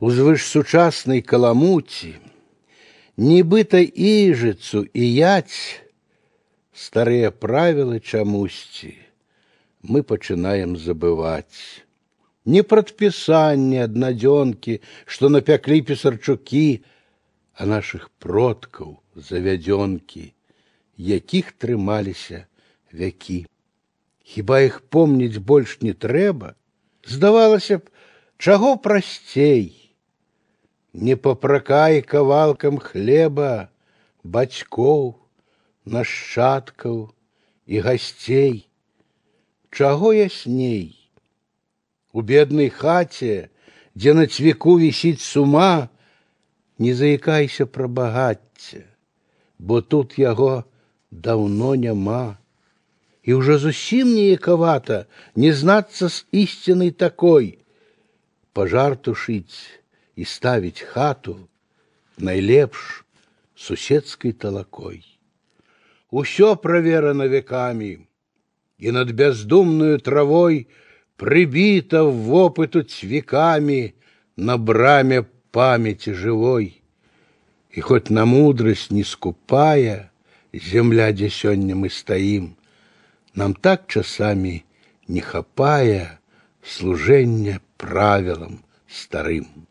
Узвыш сучаснай каламуці, нібыта іжыцу і ять старыя правілы чамусьці мы пачынаем забываць. Не прадпісанне аднадзёнкі, што напяклі пісарчукі, а нашых продкаў завядзёнкі, якіх трымаліся вякі. Хіба іх помніць больш не трэба, здавалася б, чаго прасцей. Не папракай кавалкам хлеба, бацькоў, нашчадкаў і гасцей. Чаго ясней? У беднай хаце, дзе на цвіку вісіць сума, не заікайся пра багацце, бо тут яго даўно няма. І ўжо зусім неякавата не знацца з ісцінай такой, пажар тушыць і ставіць хату найлепш суседскай талакой. Усё праверана векамі, и над бездумную травой прибита в опыту цвеками на браме памяти живой. И хоть на мудрость не скупая, земля, где сёння мы стоим, нам так часами не хапая служения правилам старым.